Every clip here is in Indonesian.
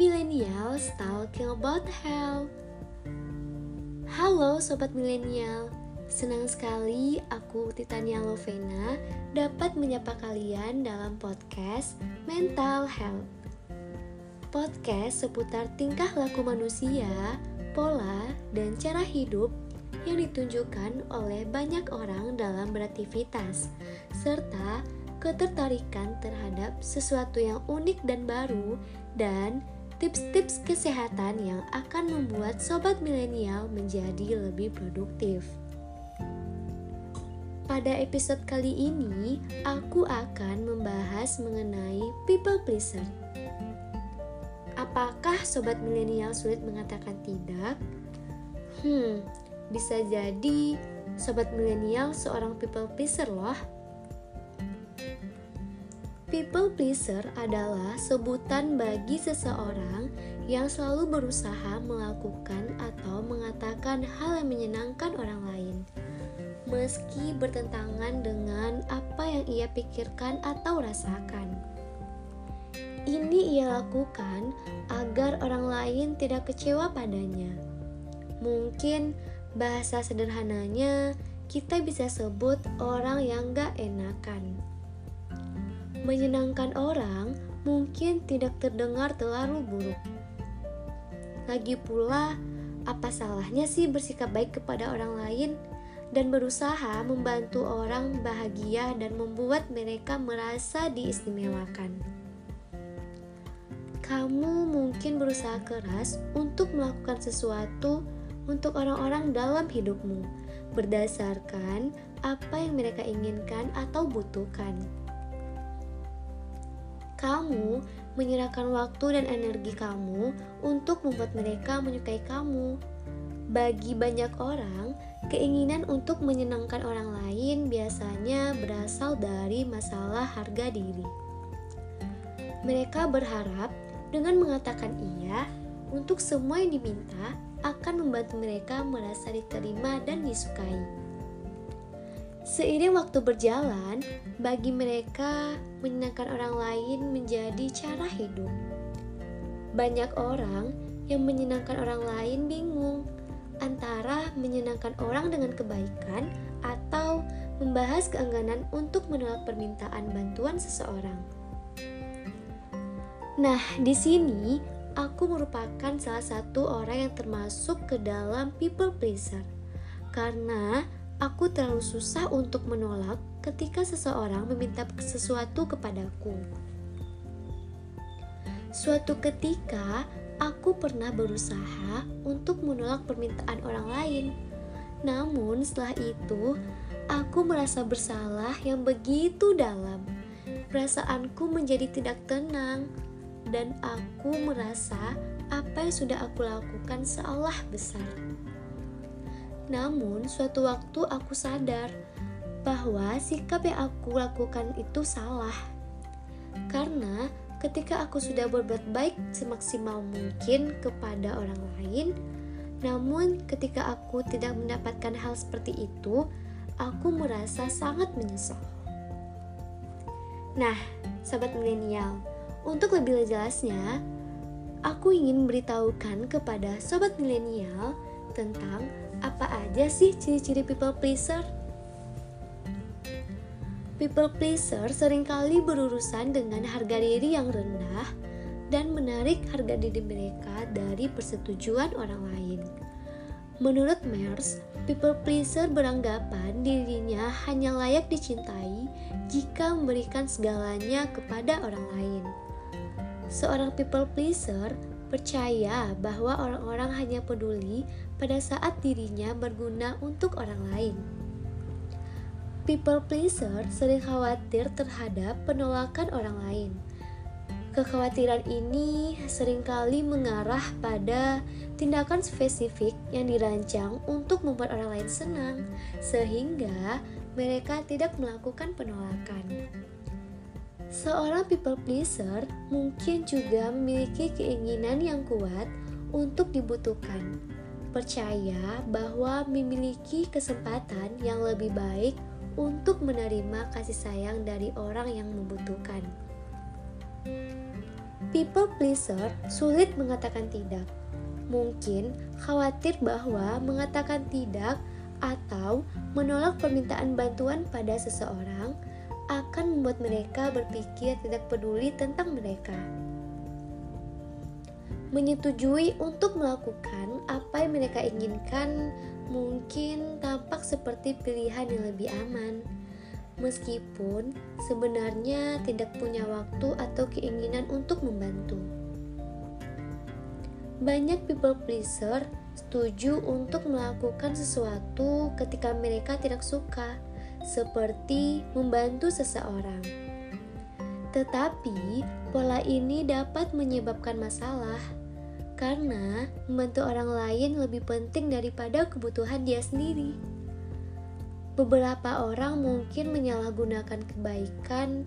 Millennials talking about health. Halo sobat milenial, senang sekali aku Titania Lovena dapat menyapa kalian dalam podcast Mental Health. Podcast seputar tingkah laku manusia, pola, dan cara hidup yang ditunjukkan oleh banyak orang dalam beraktivitas, serta ketertarikan terhadap sesuatu yang unik dan baru, dan tips-tips kesehatan yang akan membuat sobat milenial menjadi lebih produktif. Pada episode kali ini, aku akan membahas mengenai people pleaser. Apakah sobat milenial sulit mengatakan tidak? Hmm, bisa jadi sobat milenial seorang people pleaser loh. People pleaser adalah sebutan bagi seseorang yang selalu berusaha melakukan atau mengatakan hal yang menyenangkan orang lain, meski bertentangan dengan apa yang ia pikirkan atau rasakan. Ini ia lakukan agar orang lain tidak kecewa padanya. Mungkin bahasa sederhananya kita bisa sebut orang yang gak enakan menyenangkan orang mungkin tidak terdengar terlalu buruk. Lagi pula, apa salahnya sih bersikap baik kepada orang lain dan berusaha membantu orang bahagia dan membuat mereka merasa diistimewakan? Kamu mungkin berusaha keras untuk melakukan sesuatu untuk orang-orang dalam hidupmu berdasarkan apa yang mereka inginkan atau butuhkan kamu menyerahkan waktu dan energi kamu untuk membuat mereka menyukai kamu. Bagi banyak orang, keinginan untuk menyenangkan orang lain biasanya berasal dari masalah harga diri. Mereka berharap dengan mengatakan iya untuk semua yang diminta akan membantu mereka merasa diterima dan disukai. Seiring waktu berjalan, bagi mereka menyenangkan orang lain menjadi cara hidup. Banyak orang yang menyenangkan orang lain bingung antara menyenangkan orang dengan kebaikan atau membahas keengganan untuk menolak permintaan bantuan seseorang. Nah, di sini aku merupakan salah satu orang yang termasuk ke dalam people pleaser. Karena aku terlalu susah untuk menolak ketika seseorang meminta sesuatu kepadaku. Suatu ketika, aku pernah berusaha untuk menolak permintaan orang lain. Namun, setelah itu, aku merasa bersalah yang begitu dalam. Perasaanku menjadi tidak tenang, dan aku merasa apa yang sudah aku lakukan seolah besar. Namun, suatu waktu aku sadar bahwa sikap yang aku lakukan itu salah. Karena ketika aku sudah berbuat baik semaksimal mungkin kepada orang lain, namun ketika aku tidak mendapatkan hal seperti itu, aku merasa sangat menyesal. Nah, sahabat milenial, untuk lebih jelasnya, aku ingin memberitahukan kepada sobat milenial tentang apa aja sih ciri-ciri people pleaser? People pleaser sering kali berurusan dengan harga diri yang rendah dan menarik harga diri mereka dari persetujuan orang lain. Menurut Mers, people pleaser beranggapan dirinya hanya layak dicintai jika memberikan segalanya kepada orang lain. Seorang people pleaser percaya bahwa orang-orang hanya peduli pada saat dirinya berguna untuk orang lain. People pleaser sering khawatir terhadap penolakan orang lain. Kekhawatiran ini sering kali mengarah pada tindakan spesifik yang dirancang untuk membuat orang lain senang, sehingga mereka tidak melakukan penolakan. Seorang people pleaser mungkin juga memiliki keinginan yang kuat untuk dibutuhkan. Percaya bahwa memiliki kesempatan yang lebih baik untuk menerima kasih sayang dari orang yang membutuhkan. People pleaser sulit mengatakan tidak. Mungkin khawatir bahwa mengatakan tidak atau menolak permintaan bantuan pada seseorang akan membuat mereka berpikir tidak peduli tentang mereka. Menyetujui untuk melakukan apa yang mereka inginkan mungkin tampak seperti pilihan yang lebih aman meskipun sebenarnya tidak punya waktu atau keinginan untuk membantu. Banyak people pleaser setuju untuk melakukan sesuatu ketika mereka tidak suka, seperti membantu seseorang. Tetapi, pola ini dapat menyebabkan masalah karena membantu orang lain lebih penting daripada kebutuhan dia sendiri. Beberapa orang mungkin menyalahgunakan kebaikan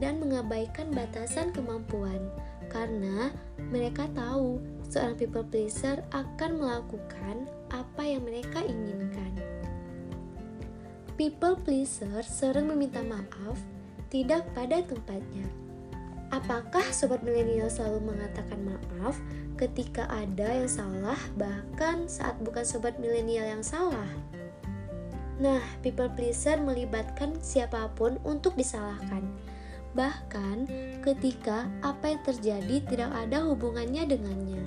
dan mengabaikan batasan kemampuan karena mereka tahu seorang people pleaser akan melakukan apa yang mereka inginkan. People pleaser sering meminta maaf tidak pada tempatnya. Apakah sobat milenial selalu mengatakan maaf ketika ada yang salah bahkan saat bukan sobat milenial yang salah? Nah, people pleaser melibatkan siapa pun untuk disalahkan. Bahkan ketika apa yang terjadi tidak ada hubungannya dengannya.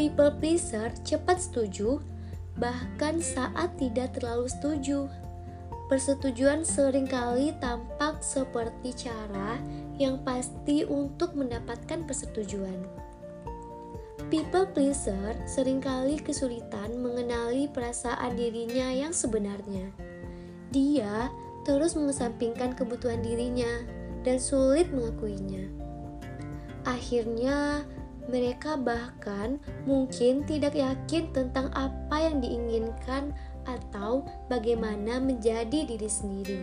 People pleaser cepat setuju, bahkan saat tidak terlalu setuju. Persetujuan sering kali tampak seperti cara yang pasti untuk mendapatkan persetujuan. People pleaser sering kali kesulitan mengenali perasaan dirinya yang sebenarnya. Dia terus mengesampingkan kebutuhan dirinya dan sulit mengakuinya. Akhirnya, mereka bahkan mungkin tidak yakin tentang apa yang diinginkan atau bagaimana menjadi diri sendiri.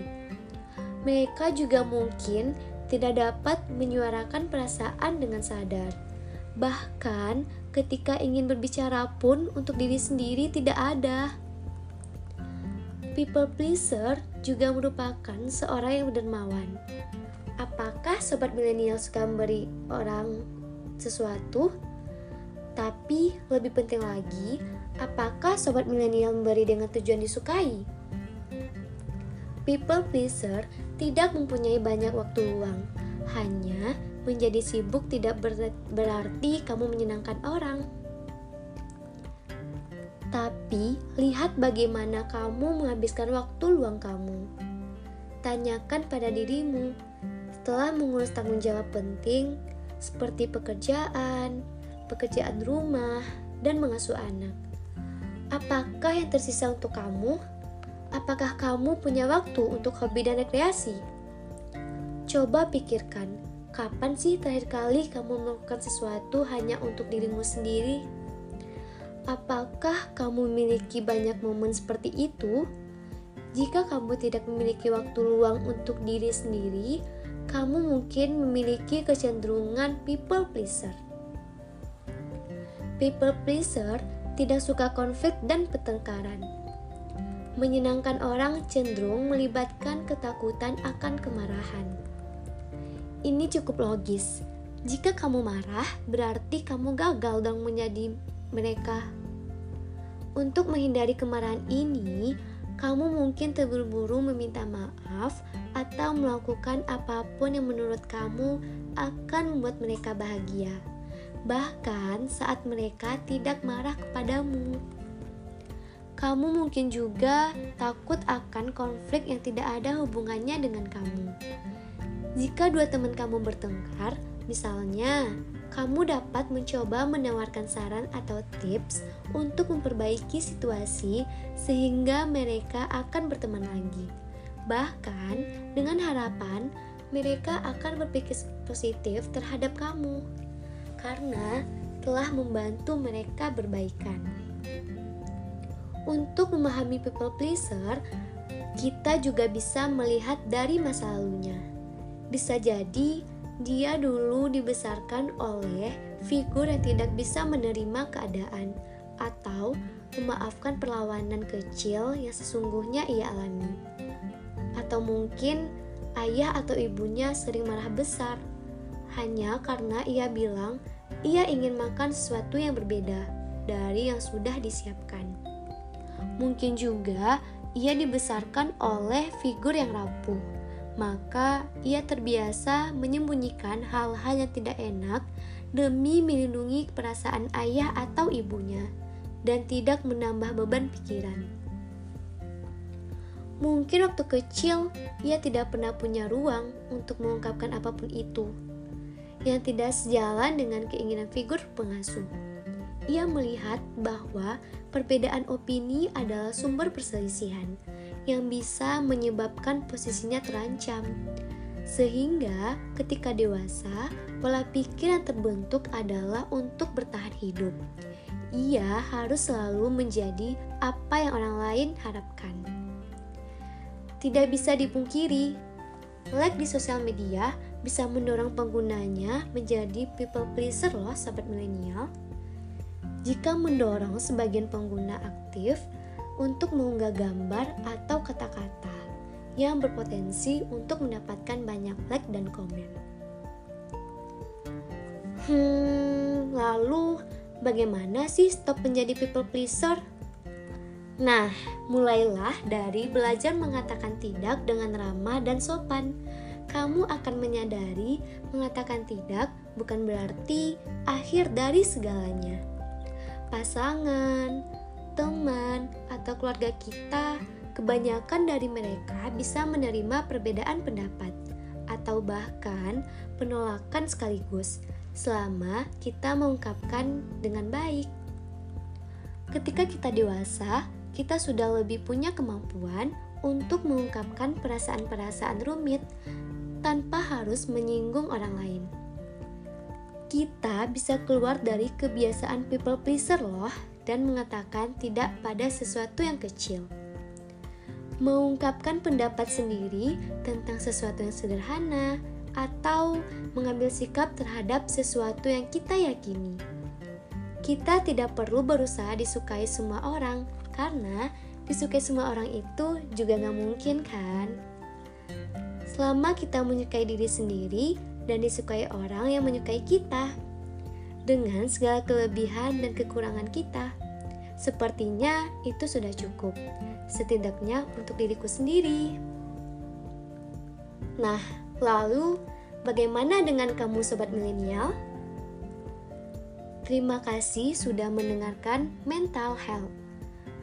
Mereka juga mungkin tidak dapat menyuarakan perasaan dengan sadar Bahkan ketika ingin berbicara pun untuk diri sendiri tidak ada. People pleaser juga merupakan seorang yang dermawan. Apakah sobat milenial suka memberi orang sesuatu? Tapi lebih penting lagi, apakah sobat milenial memberi dengan tujuan disukai? People pleaser tidak mempunyai banyak waktu luang, hanya menjadi sibuk tidak berarti kamu menyenangkan orang. Tapi lihat bagaimana kamu menghabiskan waktu luang kamu. Tanyakan pada dirimu, setelah mengurus tanggung jawab penting seperti pekerjaan, pekerjaan rumah, dan mengasuh anak. Apakah yang tersisa untuk kamu? Apakah kamu punya waktu untuk hobi dan rekreasi? Coba pikirkan, Kapan sih terakhir kali kamu melakukan sesuatu hanya untuk dirimu sendiri? Apakah kamu memiliki banyak momen seperti itu? Jika kamu tidak memiliki waktu luang untuk diri sendiri, kamu mungkin memiliki kecenderungan people pleaser. People pleaser tidak suka konflik dan pertengkaran. Menyenangkan orang cenderung melibatkan ketakutan akan kemarahan. Ini cukup logis. Jika kamu marah, berarti kamu gagal dong menjadi mereka. Untuk menghindari kemarahan ini, kamu mungkin terburu-buru meminta maaf atau melakukan apa pun yang menurut kamu akan membuat mereka bahagia, bahkan saat mereka tidak marah kepadamu. Kamu mungkin juga takut akan konflik yang tidak ada hubungannya dengan kamu. Jika dua teman kamu bertengkar, misalnya, kamu dapat mencoba menawarkan saran atau tips untuk memperbaiki situasi sehingga mereka akan berteman lagi. Bahkan dengan harapan mereka akan berpikir positif terhadap kamu karena telah membantu mereka berbaikan. Untuk memahami people pleaser, kita juga bisa melihat dari masa lalunya. Bisa jadi dia dulu dibesarkan oleh figur yang tidak bisa menerima keadaan atau memaafkan perlawanan kecil yang sesungguhnya ia alami. Atau mungkin ayah atau ibunya sering marah besar. hanya karena ia bilang ia ingin makan sesuatu yang berbeda dari yang sudah disiapkan. Mungkin juga ia dibesarkan oleh figur yang rapuh, maka ia terbiasa menyembunyikan hal-hal yang tidak enak demi melindungi perasaan ayah atau ibunya dan tidak menambah beban pikiran. Mungkin waktu kecil ia tidak pernah punya ruang untuk mengungkapkan apa pun itu yang tidak sejalan dengan keinginan figur pengasuh. Ia melihat bahwa perbedaan opini adalah sumber perselisihan yang bisa menyebabkan posisinya terancam. Sehingga ketika dewasa, pola pikir yang terbentuk adalah untuk bertahan hidup. Ia harus selalu menjadi apa yang orang lain harapkan. Tidak bisa dipungkiri, like di sosial media bisa mendorong penggunanya menjadi people pleaser loh sahabat milenial. Jika mendorong sebagian pengguna aktif untuk mengunggah gambar atau kata-kata yang berpotensi untuk mendapatkan banyak like dan komen. Hmm, lalu bagaimana sih stop menjadi people pleaser? Nah, mulailah dari belajar mengatakan tidak dengan ramah dan sopan. Kamu akan menyadari mengatakan tidak bukan berarti akhir dari segalanya. Pasangan, teman, atau keluarga kita, kebanyakan dari mereka bisa menerima perbedaan pendapat atau bahkan penolakan sekaligus selama kita mengungkapkan dengan baik. Ketika kita dewasa, kita sudah lebih punya kemampuan untuk mengungkapkan perasaan-perasaan rumit tanpa harus menyinggung orang lain. Kita bisa keluar dari kebiasaan people pleaser loh dan mengatakan tidak pada sesuatu yang kecil. Mengungkapkan pendapat sendiri tentang sesuatu yang sederhana atau mengambil sikap terhadap sesuatu yang kita yakini. Kita tidak perlu berusaha disukai semua orang, karena disukai semua orang itu juga gak mungkin kan? Selama kita menyukai diri sendiri dan disukai orang yang menyukai kita dengan segala kelebihan dan kekurangan kita. Sepertinya itu sudah cukup, setidaknya untuk diriku sendiri. Nah, lalu bagaimana dengan kamu sobat milenial? Terima kasih sudah mendengarkan Mental Health.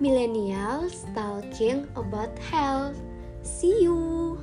Millennials talking about health. See you.